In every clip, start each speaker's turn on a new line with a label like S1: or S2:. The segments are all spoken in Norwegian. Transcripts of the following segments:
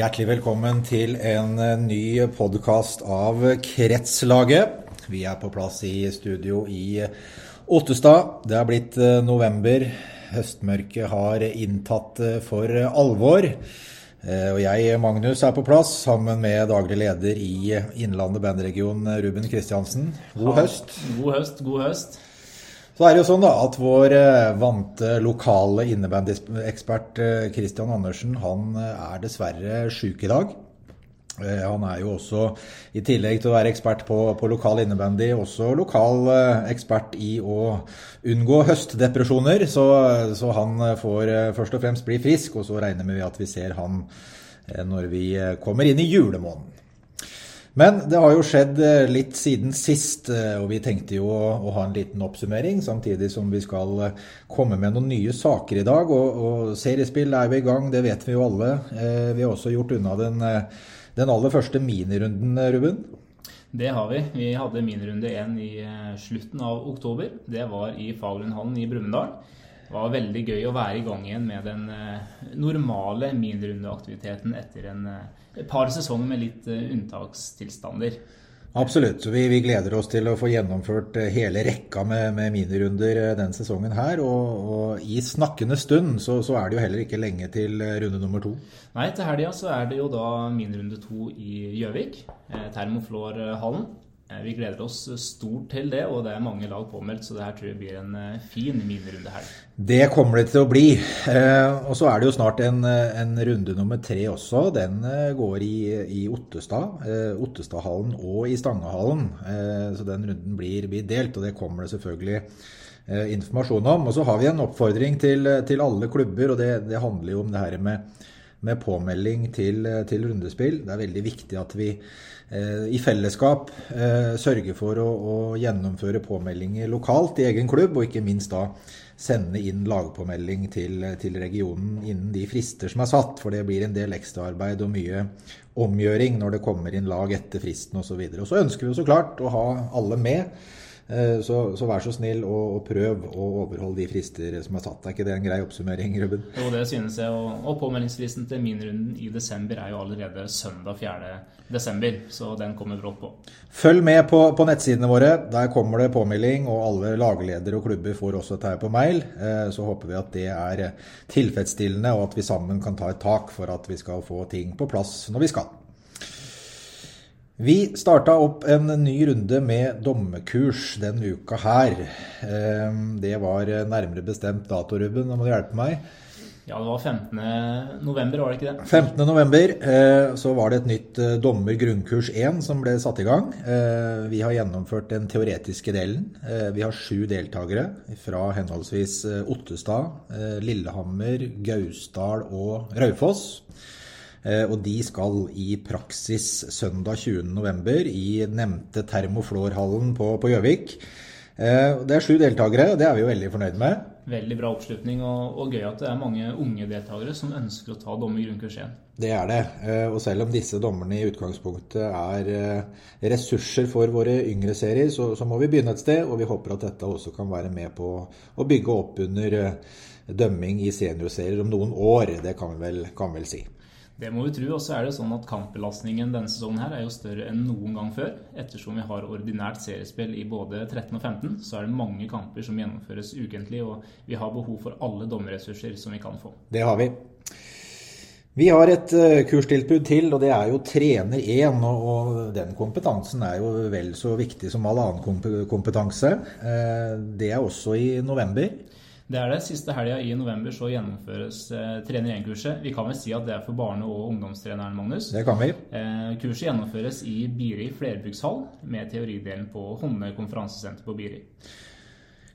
S1: Hjertelig velkommen til en eh, ny podkast av Kretslaget. Vi er på plass i studio i Ottestad. Det er blitt eh, november. Høstmørket har inntatt eh, for alvor. Og jeg, Magnus, er på plass sammen med daglig leder i Innlandet bandregion, Ruben Kristiansen. God høst.
S2: God høst, god høst.
S1: Så er det jo sånn da at vår eh, vante lokale innebandyekspert Christian Andersen han eh, er dessverre syk i dag. Eh, han er jo også, i tillegg til å være ekspert på, på lokal innebandy, også lokal ekspert i å unngå høstdepresjoner. Så, så, han får først og fremst bli frisk, og så regner vi at vi ser han når vi kommer inn i julemåneden. Men det har jo skjedd eh, litt siden sist, eh, og vi tenkte jo å ha en liten oppsummering, samtidig som vi skal eh, komme med noen nye saker i dag. Og, og seriespill er jo i gang, det vet vi jo alle. Vi har også gjort unna den, den aller første minirunden, Ruben.
S2: Det har vi. Vi hadde minirunde én i slutten av oktober. Det var i Fagerlundhallen i Brumunddal. Var veldig gøy å være i gang igjen med den normale minirundeaktiviteten etter en et par sesonger med litt eh, unntakstilstander.
S1: Absolutt. Vi, vi, gleder oss til å få gjennomført eh, hele rekka med, med minirunder eh, den sesongen her. Og, og i snakkende stund så, så, er det jo heller ikke lenge til runde nummer to.
S2: Nei, til helga så er det jo da minirunde to i Gjøvik. Termoflorhallen. Eh, vi gleder oss stort til det, og det er mange lag påmeldt, så det her tror jeg blir en eh, fin minirunde her.
S1: Det kommer det til å bli. Eh, og så er det jo snart en, en runde nummer tre også. Den går i, i Ottestad. Ottestadhallen og i Stangehallen. Så den runden blir, blir, delt, og det kommer det selvfølgelig informasjon om. Og så har vi en oppfordring til, til alle klubber, og det, det, handler jo om det her med, med påmelding til, til rundespill. Det er veldig viktig at vi Eh, i fellesskap eh, sørger for å, å, gjennomføre påmeldinger lokalt i egen klubb, og ikke minst da sende inn lagpåmelding til, til regionen innen de frister som er satt. For det blir en del ekstraarbeid og mye omgjøring når det kommer inn lag etter fristen osv. Og, så og så ønsker vi jo så klart å ha alle med. Eh, så, så, vær så snill og, og, prøv å overholde de frister som er satt. Er ikke det en grei oppsummering, Ruben?
S2: Jo, det synes jeg. Og, og påmeldingsfristen til minrunden i desember er jo allerede søndag 4. desember, så den kommer brått på.
S1: Følg med på, på, nettsidene våre. Der kommer det påmelding, og alle lagledere og klubber får også dette på mail. Eh, så håper vi at det er tilfredsstillende, og at vi sammen kan ta et tak for at vi skal få ting på plass når vi skal. Vi starta opp en ny runde med dommerkurs denne uka her. Ehm, det var nærmere bestemt dato, Ruben. Nå må du hjelpe meg.
S2: Ja, det var 15. november, var det ikke det?
S1: 15. november eh, så var det et nytt eh, dommer grunnkurs 1 som ble satt i gang. Eh, vi har gjennomført den teoretiske delen. Vi har sju deltakere fra henholdsvis Ottestad, Lillehammer, Gausdal og Raufoss. Eh, og de skal i praksis søndag 20.11. i nevnte Termoflorhallen på Gjøvik. Eh, det er sju deltakere, og det er vi jo veldig fornøyd med.
S2: Veldig bra oppslutning, og, og, gøy at det er mange unge deltakere som ønsker å ta dommer grunnkurs 1.
S1: Det er det. Eh, og selv om disse dommerne i utgangspunktet er ressurser for våre yngre serier, så, så må vi begynne et sted. Og vi håper at dette også kan være med på å bygge opp under dømming i seniorserier om noen år. Det kan vi vel, kan vel si.
S2: Det må vi tro. Og så er det sånn at kampbelastningen denne sesongen her er jo større enn noen gang før. Ettersom vi har ordinært seriespill i både 13 og 15, så er det mange kamper som gjennomføres ukentlig. Og vi har behov for alle dommerressurser som vi kan få.
S1: Det har vi. Vi har et eh, kurstilbud til, og det er jo trener 1. Og den kompetansen er jo vel så viktig som all annen kompetanse. Eh, det er også i november.
S2: Det er det. Siste helga i november så gjennomføres eh, trener 1-kurset. Vi kan vel si at det er for barne- og ungdomstreneren, Magnus.
S1: Det kan vi.
S2: Eh, kurset gjennomføres i Biri flerbrukshall, med teoridelen på Honne konferansesenter på Biri.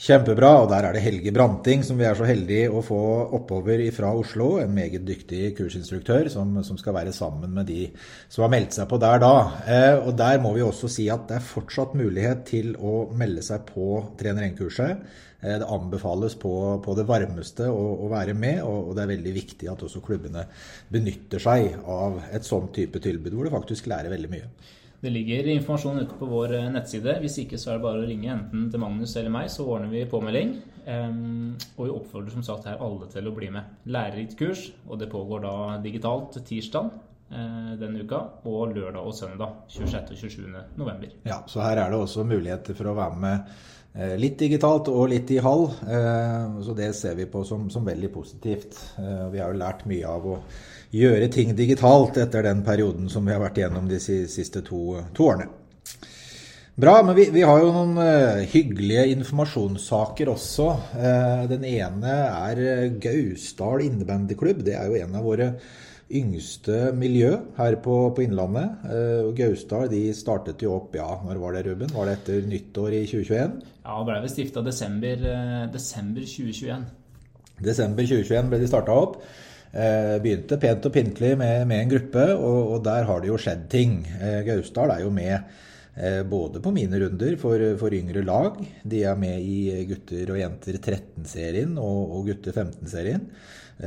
S1: Kjempebra. Og der er det Helge Branting, som vi er så heldige å få oppover fra Oslo. En meget dyktig kursinstruktør som, som, skal være sammen med de som har meldt seg på der da. Eh, og der må vi også si at det er fortsatt mulighet til å melde seg på trener 1-kurset. Eh, det anbefales på, på det varmeste å, å, være med, og, det er veldig viktig at også klubbene benytter seg av et sånn type tilbud, hvor du faktisk lærer veldig mye.
S2: Det ligger informasjon ute på vår eh, nettside. Hvis ikke så er det bare å ringe enten til Magnus eller meg, så ordner vi påmelding. Um, og vi oppfordrer som sagt her alle til å bli med. Lærerikt kurs, og det pågår da digitalt tirsdag denne uka, og lørdag og søndag 26. og 27. november.
S1: Ja, så her er det også muligheter for å være med litt digitalt og litt i halv, Så det ser vi på som, som veldig positivt. Vi har jo lært mye av å gjøre ting digitalt etter den perioden som vi har vært igjennom de siste to, to årene. Bra, men vi, vi, har jo noen hyggelige informasjonssaker også. Den ene er Gausdal innebandyklubb. Det er jo en av våre yngste miljø her på, på Innlandet. Uh, Gausdal de startet jo opp ja, når var det, Ruben? Var det etter nyttår i 2021?
S2: Ja, det ble vel stifta desember, desember 2021.
S1: Desember 2021 ble de starta opp. Eh, begynte pent og pyntelig med, med, en gruppe, og, og, der har det jo skjedd ting. Eh, Gausdal er jo med eh, både på minirunder for, for, yngre lag. De er med i gutter og jenter 13-serien og, og gutter 15-serien.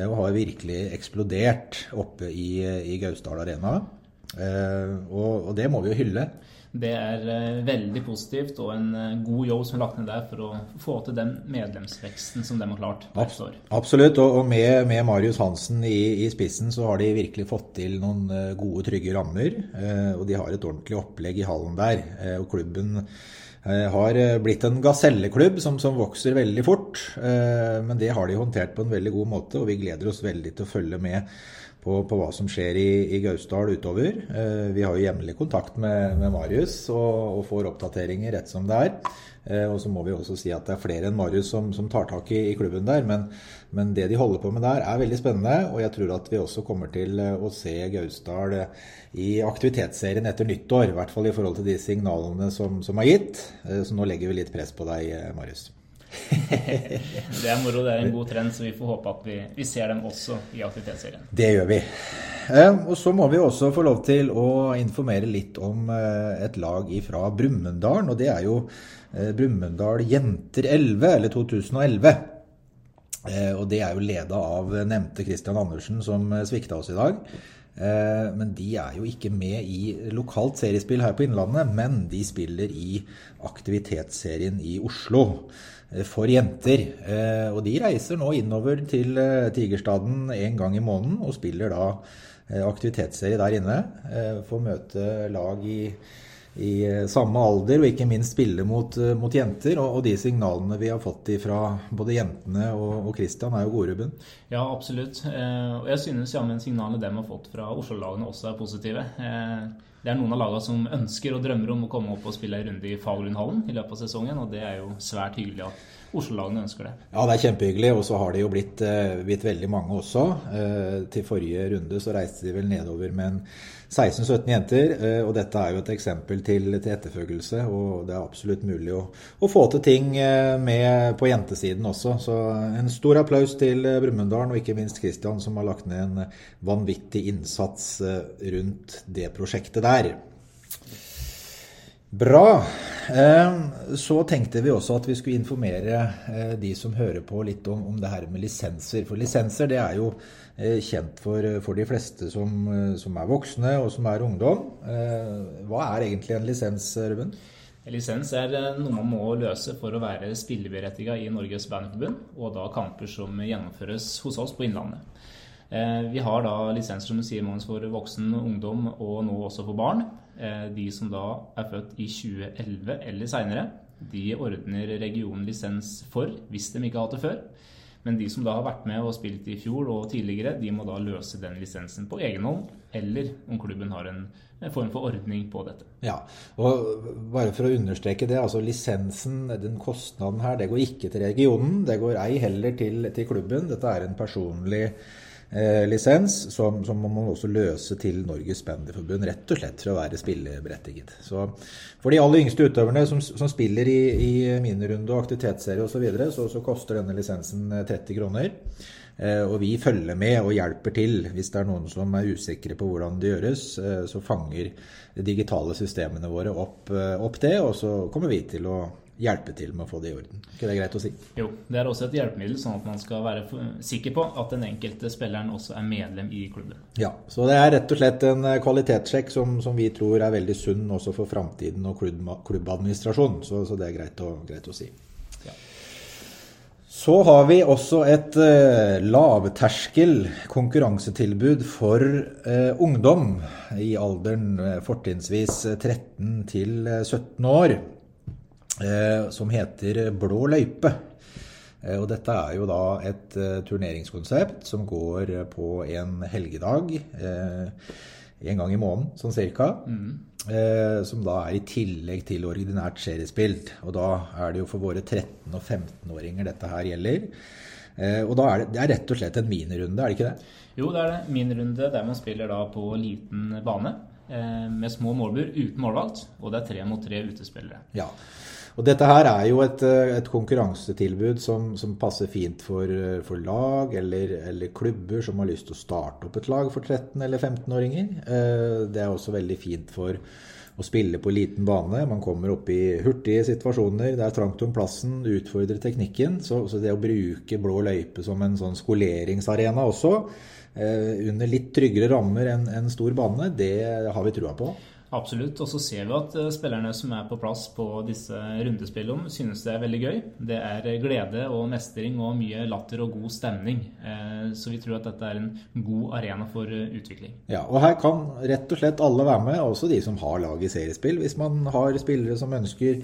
S1: Og har virkelig eksplodert oppe i, i Gausdal Arena. Og, og det må vi jo hylle.
S2: Det er eh, veldig positivt og en eh, god jobb som er lagt ned der for å få til den medlemsveksten som de har klart
S1: neste år. Absolutt, og med, med Marius Hansen i, i, spissen så har de virkelig fått til noen eh, gode, trygge rammer. Og de har et ordentlig opplegg i hallen der. Og klubben har blitt en gaselleklubb som, som, vokser veldig fort. Men det har de håndtert på en veldig god måte, og vi gleder oss veldig til å følge med på, på, hva som skjer i, i Gausdal utover. Eh, vi har jo jevnlig kontakt med, med Marius og, og, får oppdateringer rett som det er. Eh, og så må vi også si at det er flere enn Marius som, som tar tak i, i klubben der. Men, men, det de holder på med der er veldig spennende, og jeg tror at vi også kommer til eh, å se Gausdal i aktivitetsserien etter nyttår. I hvert fall i forhold til de signalene som, som er gitt. Så nå legger vi litt press på deg, Marius.
S2: det er moro. Det er en god trend, så vi får håpe at vi, vi ser dem også i aktivitetsserien.
S1: Det gjør vi. Eh, og så må vi også få lov til å informere litt om eh, et lag fra Brumunddal. Og det er jo eh, Brumunddal Jenter 11, eller 2011. Og det er jo leda av nevnte Christian Andersen, som svikta oss i dag. Men de er jo ikke med i lokalt seriespill her på Innlandet, men de spiller i aktivitetsserien i Oslo. Eh, for jenter. Eh, og de reiser nå innover til eh, Tigerstaden en gang i måneden og spiller da aktivitetsserie der inne. Får møte lag i, i samme alder, og ikke minst spille mot, mot jenter. Og, og, de signalene vi har fått fra både jentene og, og Christian, er jo gode, Ruben?
S2: Ja, absolutt. Og jeg synes jammen signalene de har fått fra Oslo-lagene også er positive. Det er noen av lagene som ønsker og drømmer om å komme opp og spille en runde i Fagerlundhallen i løpet av sesongen, og det er jo svært hyggelig at Oslo-lagene ønsker det.
S1: Ja, det er kjempehyggelig, og så har det jo blitt, eh, blitt veldig mange også. Eh, til forrige runde så reiste de vel nedover med en 16-17 jenter, eh, og dette er jo et eksempel til, til etterfølgelse. Og det er absolutt mulig å, å, få til ting med på jentesiden også. Så en stor applaus til Brumunddal og ikke minst Kristian som har lagt ned en vanvittig innsats rundt det prosjektet der. Bra. Så tenkte vi også at vi skulle informere de som hører på litt om, om det her med lisenser. For lisenser det er jo Eh, kjent for, for de fleste som, eh, som, er voksne og som er ungdom. Eh, hva er egentlig en lisens, Ruben?
S2: En lisens er noe man må løse for å være spilleberettiga i Norges Bandforbund, og da kamper som gjennomføres hos oss på Innlandet. Vi har da lisenser som du sier, for voksen, ungdom og nå også for barn. De som da er født i 2011 eller seinere, de ordner regionen lisens for hvis de ikke har hatt det før. Men de som da har vært med og spilt i fjor og tidligere, de må da løse den lisensen på egen hånd, eller om klubben har en, en form for ordning på dette.
S1: Ja, og bare for å understreke det, altså lisensen, den kostnaden her, det går ikke til regionen. Det går ei heller til, til klubben. Dette er en personlig eh, lisens, som, som man også løse til Norges Bandyforbund, rett og slett for å være spilleberettiget. Så for de aller yngste utøverne som, som spiller i, i minirunde og aktivitetsserie osv., så, videre, så så koster denne lisensen 30 eh, kroner. Eh, og vi følger med og hjelper til hvis det er noen som er usikre på hvordan det gjøres. Eh, så fanger de digitale systemene våre opp, eh, opp det, og så kommer vi til å hjelpe til med å få det i orden. ikke det er greit å si?
S2: Jo, det er også et hjelpemiddel, sånn at man skal være sikker på at den enkelte spilleren også er medlem i klubben.
S1: Ja, så det er rett og slett en eh, kvalitetssjekk som, som vi tror er veldig sunn også for framtiden og klubb, klubbadministrasjon. Så, så, det er greit å, greit å si. Ja. Så har vi også et eh, lavterskel konkurransetilbud for eh, ungdom i alderen eh, fortrinnsvis 13 til 17 år, eh, som heter Blå løype. Eh, og dette er jo da et eh, turneringskonsept som går på en helgedag en gang i måneden, sånn cirka. Mm. Eh, som da er i tillegg til ordinært seriespill. Og da er det jo for våre 13- og 15-åringer dette her gjelder. Eh, og da er det, det er rett og slett en minirunde, er det ikke det?
S2: Jo, det er det. Minirunde der man spiller da på liten bane. Eh, med små målbur uten målvakt. Og det er tre mot tre utespillere.
S1: Ja. Og dette her er jo et, eh, et konkurransetilbud som, som, passer fint for, eh, for lag eller, eller, klubber som har lyst til å starte opp et lag for 13- eller 15-åringer. Eh, det er også veldig fint for å spille på liten bane. Man kommer opp i hurtige situasjoner. Det er trangt om plassen, utfordrer teknikken. Så, så, det å bruke blå løype som en sånn skoleringsarena også, under litt tryggere rammer enn en stor bane, det har vi trua på.
S2: Absolutt. Og så ser vi at eh, spillerne som er på plass på disse rundespillene, synes det er veldig gøy. Det er glede og mestring og mye latter og god stemning. Eh, så vi tror at dette er en god arena for eh, utvikling.
S1: Ja, og her kan rett og slett alle være med, også de som har lag i seriespill. Hvis man har spillere som ønsker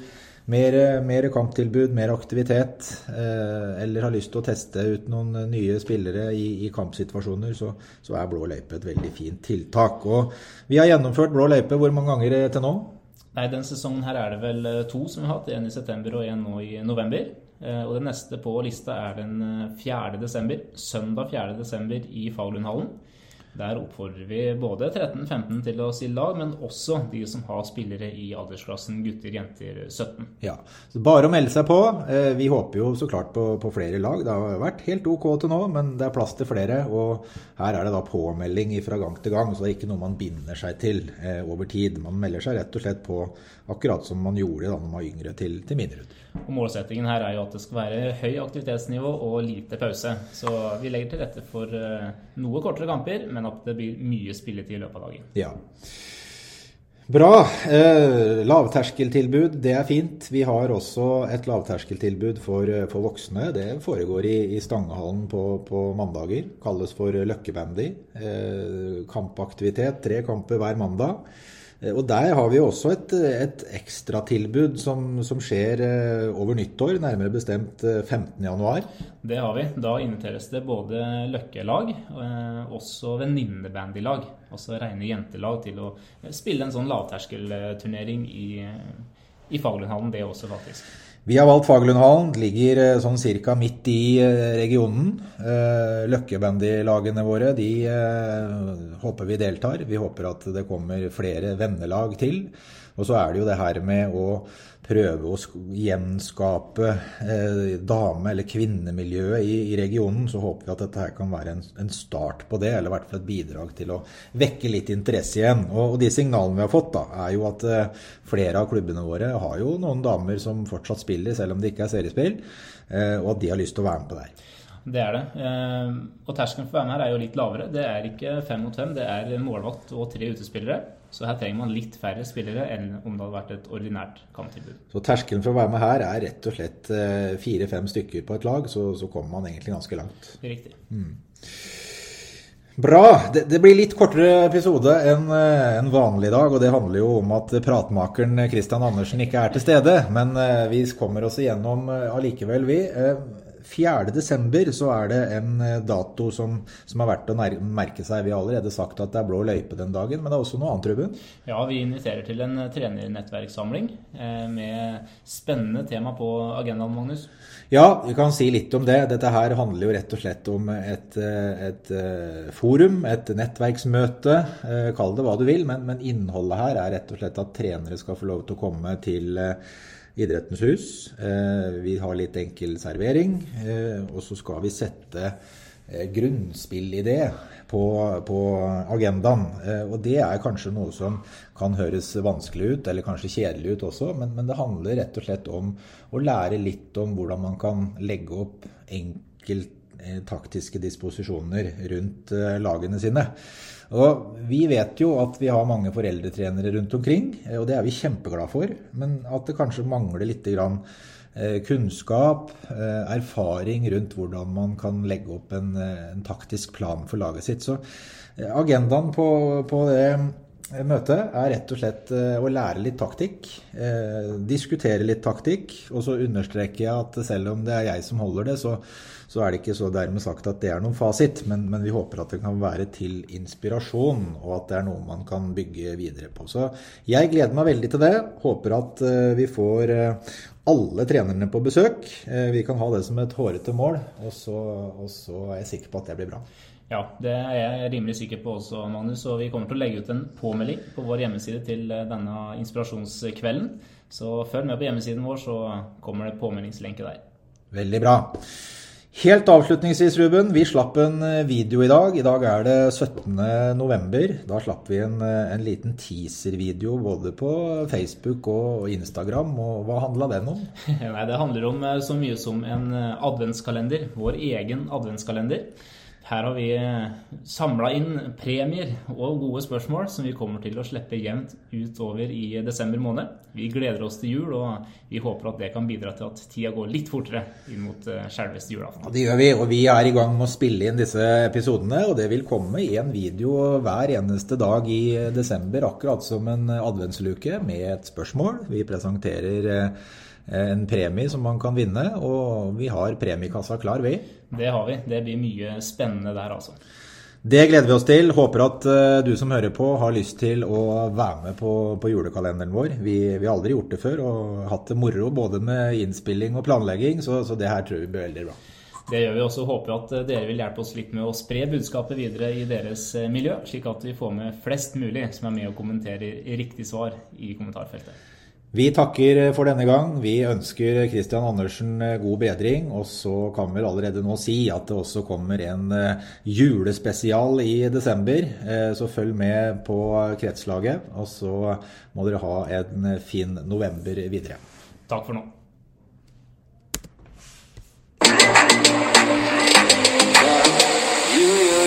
S1: mer, mer, kamptilbud, mer aktivitet, eh, eller har lyst til å teste ut noen nye spillere i, i kampsituasjoner, så, så, er blå løype et veldig fint tiltak. Og vi har gjennomført blå løype hvor mange ganger eh, til nå?
S2: Nei, Denne sesongen her er det vel eh, to som vi har hatt. En i september og en nå i november. Og den neste på lista er den 4. desember. Søndag 4. desember i Faglundhallen. Der oppfordrer vi både 13-15 til å stille lag, men også de som har spillere i aldersklassen gutter, jenter 17.
S1: Ja, så Bare å melde seg på. Eh, vi håper jo så klart på, på, flere lag. Det har vært helt OK til nå, men det er plass til flere. Og her er det da påmelding fra gang til gang, så det er ikke noe man binder seg til eh, over tid. Man melder seg rett og slett på akkurat som man gjorde da man var yngre, til, til Minerud.
S2: Og Målsettingen her er jo at det skal være høy aktivitetsnivå og lite pause. Så vi legger til rette for eh, noe kortere kamper, men at det blir mye spilletid i løpet av dagen.
S1: Ja. Bra. Eh, lavterskeltilbud, det er fint. Vi har også et lavterskeltilbud for, eh, for voksne. Det foregår i, i Stangehallen på, på, mandager. Kalles for løkkebandy. Eh, kampaktivitet. Tre kamper hver mandag. Eh, og Der har vi også et, et ekstratilbud som, som skjer eh, over nyttår, nærmere bestemt 15.1.
S2: Eh, det har vi. Da inviteres det både løkkelag og også venninnebandylag, altså rene jentelag, til å spille en sånn lavterskelturnering i, i Fagerlundhallen, det også, faktisk.
S1: Vi har valgt Fagerlundhallen. Ligger eh, sånn cirka midt i eh, regionen. Eh, Løkkebandylagene våre de håper vi deltar. Vi håper at det kommer flere vennelag til. Og så er det jo det her med å prøve å gjenskape eh, dame- eller kvinnemiljøet i, i, regionen, så håper vi at dette her kan være en, en, start på det, eller i hvert fall et bidrag til å vekke litt interesse igjen. Og, og de signalene vi har fått, da, er jo at eh, flere av klubbene våre har jo noen damer som fortsatt spiller, selv om det ikke er seriespill, eh, og at de har lyst til å være med på det her.
S2: Det er det. Og terskelen for å være med her er jo litt lavere. Det er ikke fem mot fem, det er målvakt og tre utespillere. Så her trenger man litt færre spillere enn om det hadde vært et ordinært kamptilbud.
S1: Så terskelen for å være med her er rett og slett eh, fire-fem stykker på et lag, så, så, kommer man egentlig ganske langt.
S2: Riktig.
S1: Mm. Bra. Det, det, blir litt kortere episode enn eh, en vanlig dag. Og det handler jo om at pratmakeren Christian Andersen ikke er til stede. Men vi kommer oss igjennom allikevel, vi. 4.12. så er det en eh, dato som, som er verdt å merke seg. Vi har allerede sagt at det er blå løype den dagen, men det er også noe annet, Ruben?
S2: Ja, vi inviterer til en eh, trenernettverkssamling eh, med spennende tema på agendaen, Magnus.
S1: Ja, vi kan si litt om det. Dette her handler jo rett og slett om et, et forum, et nettverksmøte. Kall det hva du vil, men, men innholdet her er rett og slett at trenere skal få lov til å komme til Idrettens hus. Eh, vi har litt enkel servering. Eh, og så skal vi sette eh, grunnspillidé på, på agendaen. Og det er kanskje noe som kan høres vanskelig ut, eller kanskje kjedelig ut også, men, men det handler rett og slett om å lære litt om hvordan man kan legge opp enkelt taktiske disposisjoner rundt lagene sine. Og Vi vet jo at vi har mange foreldretrenere rundt omkring, og det er vi kjempeglade for. Men at det kanskje mangler litt kunnskap, erfaring rundt hvordan man kan legge opp en, en taktisk plan for laget sitt. Så agendaen på, på det møtet er rett og slett eh, å lære litt taktikk. Eh, diskutere litt taktikk. Og så understreker jeg at selv om det er jeg som holder det, så, så er det ikke så dermed sagt at det er noen fasit. Men, men, vi håper at det kan være til inspirasjon, og at det er noe man kan bygge videre på. Så jeg gleder meg veldig til det. Håper at eh, vi får eh, alle trenerne på besøk. Eh, vi kan ha det som et hårete mål, og så, og så er jeg sikker på at det blir bra.
S2: Ja, det er jeg rimelig sikker på også, Magnus. Og vi kommer til å legge ut en påmelding på vår hjemmeside til eh, denne inspirasjonskvelden. Så følg med på hjemmesiden vår, så kommer det påmeldingslenke der.
S1: Veldig bra. Helt avslutningsvis, Ruben. Vi slapp en eh, video i dag. I dag er det 17.11. Da slapp vi en, eh, en liten teaser-video både på Facebook og Instagram. Og hva handla den om?
S2: Nei, Det handler om så mye som en adventskalender. Vår egen adventskalender. Her har vi eh, samla inn premier og gode spørsmål som vi kommer til å slippe jevnt utover i desember måned. Vi gleder oss til jul, og vi håper at det kan bidra til at tida går litt fortere inn mot eh, selveste julaften.
S1: Ja, det gjør vi, og vi er i gang med å spille inn disse episodene. Og det vil komme en video hver eneste dag i desember, akkurat som en adventsluke, med et spørsmål. Vi presenterer eh, en premie som man kan vinne, og vi har premiekassa klar, vi.
S2: Det har vi. Det blir mye spennende der, altså.
S1: Det gleder vi oss til. Håper at uh, du som hører på har lyst til å være med på, på julekalenderen vår. Vi, vi, har aldri gjort det før og hatt det moro både med innspilling og planlegging, så, så det her tror vi blir veldig bra.
S2: Det gjør vi også. Håper at eh, dere vil hjelpe oss litt med å spre budskapet videre i deres eh, miljø, slik at vi får med flest mulig som er med og kommenterer riktig svar i kommentarfeltet.
S1: Vi takker for denne gang. Vi ønsker Christian Andersen eh, god bedring. Og så kan vi vel allerede nå si at det også kommer en eh, julespesial i desember. Eh, så følg med på Kretslaget. Og så må dere ha en fin november videre.
S2: Takk for nå.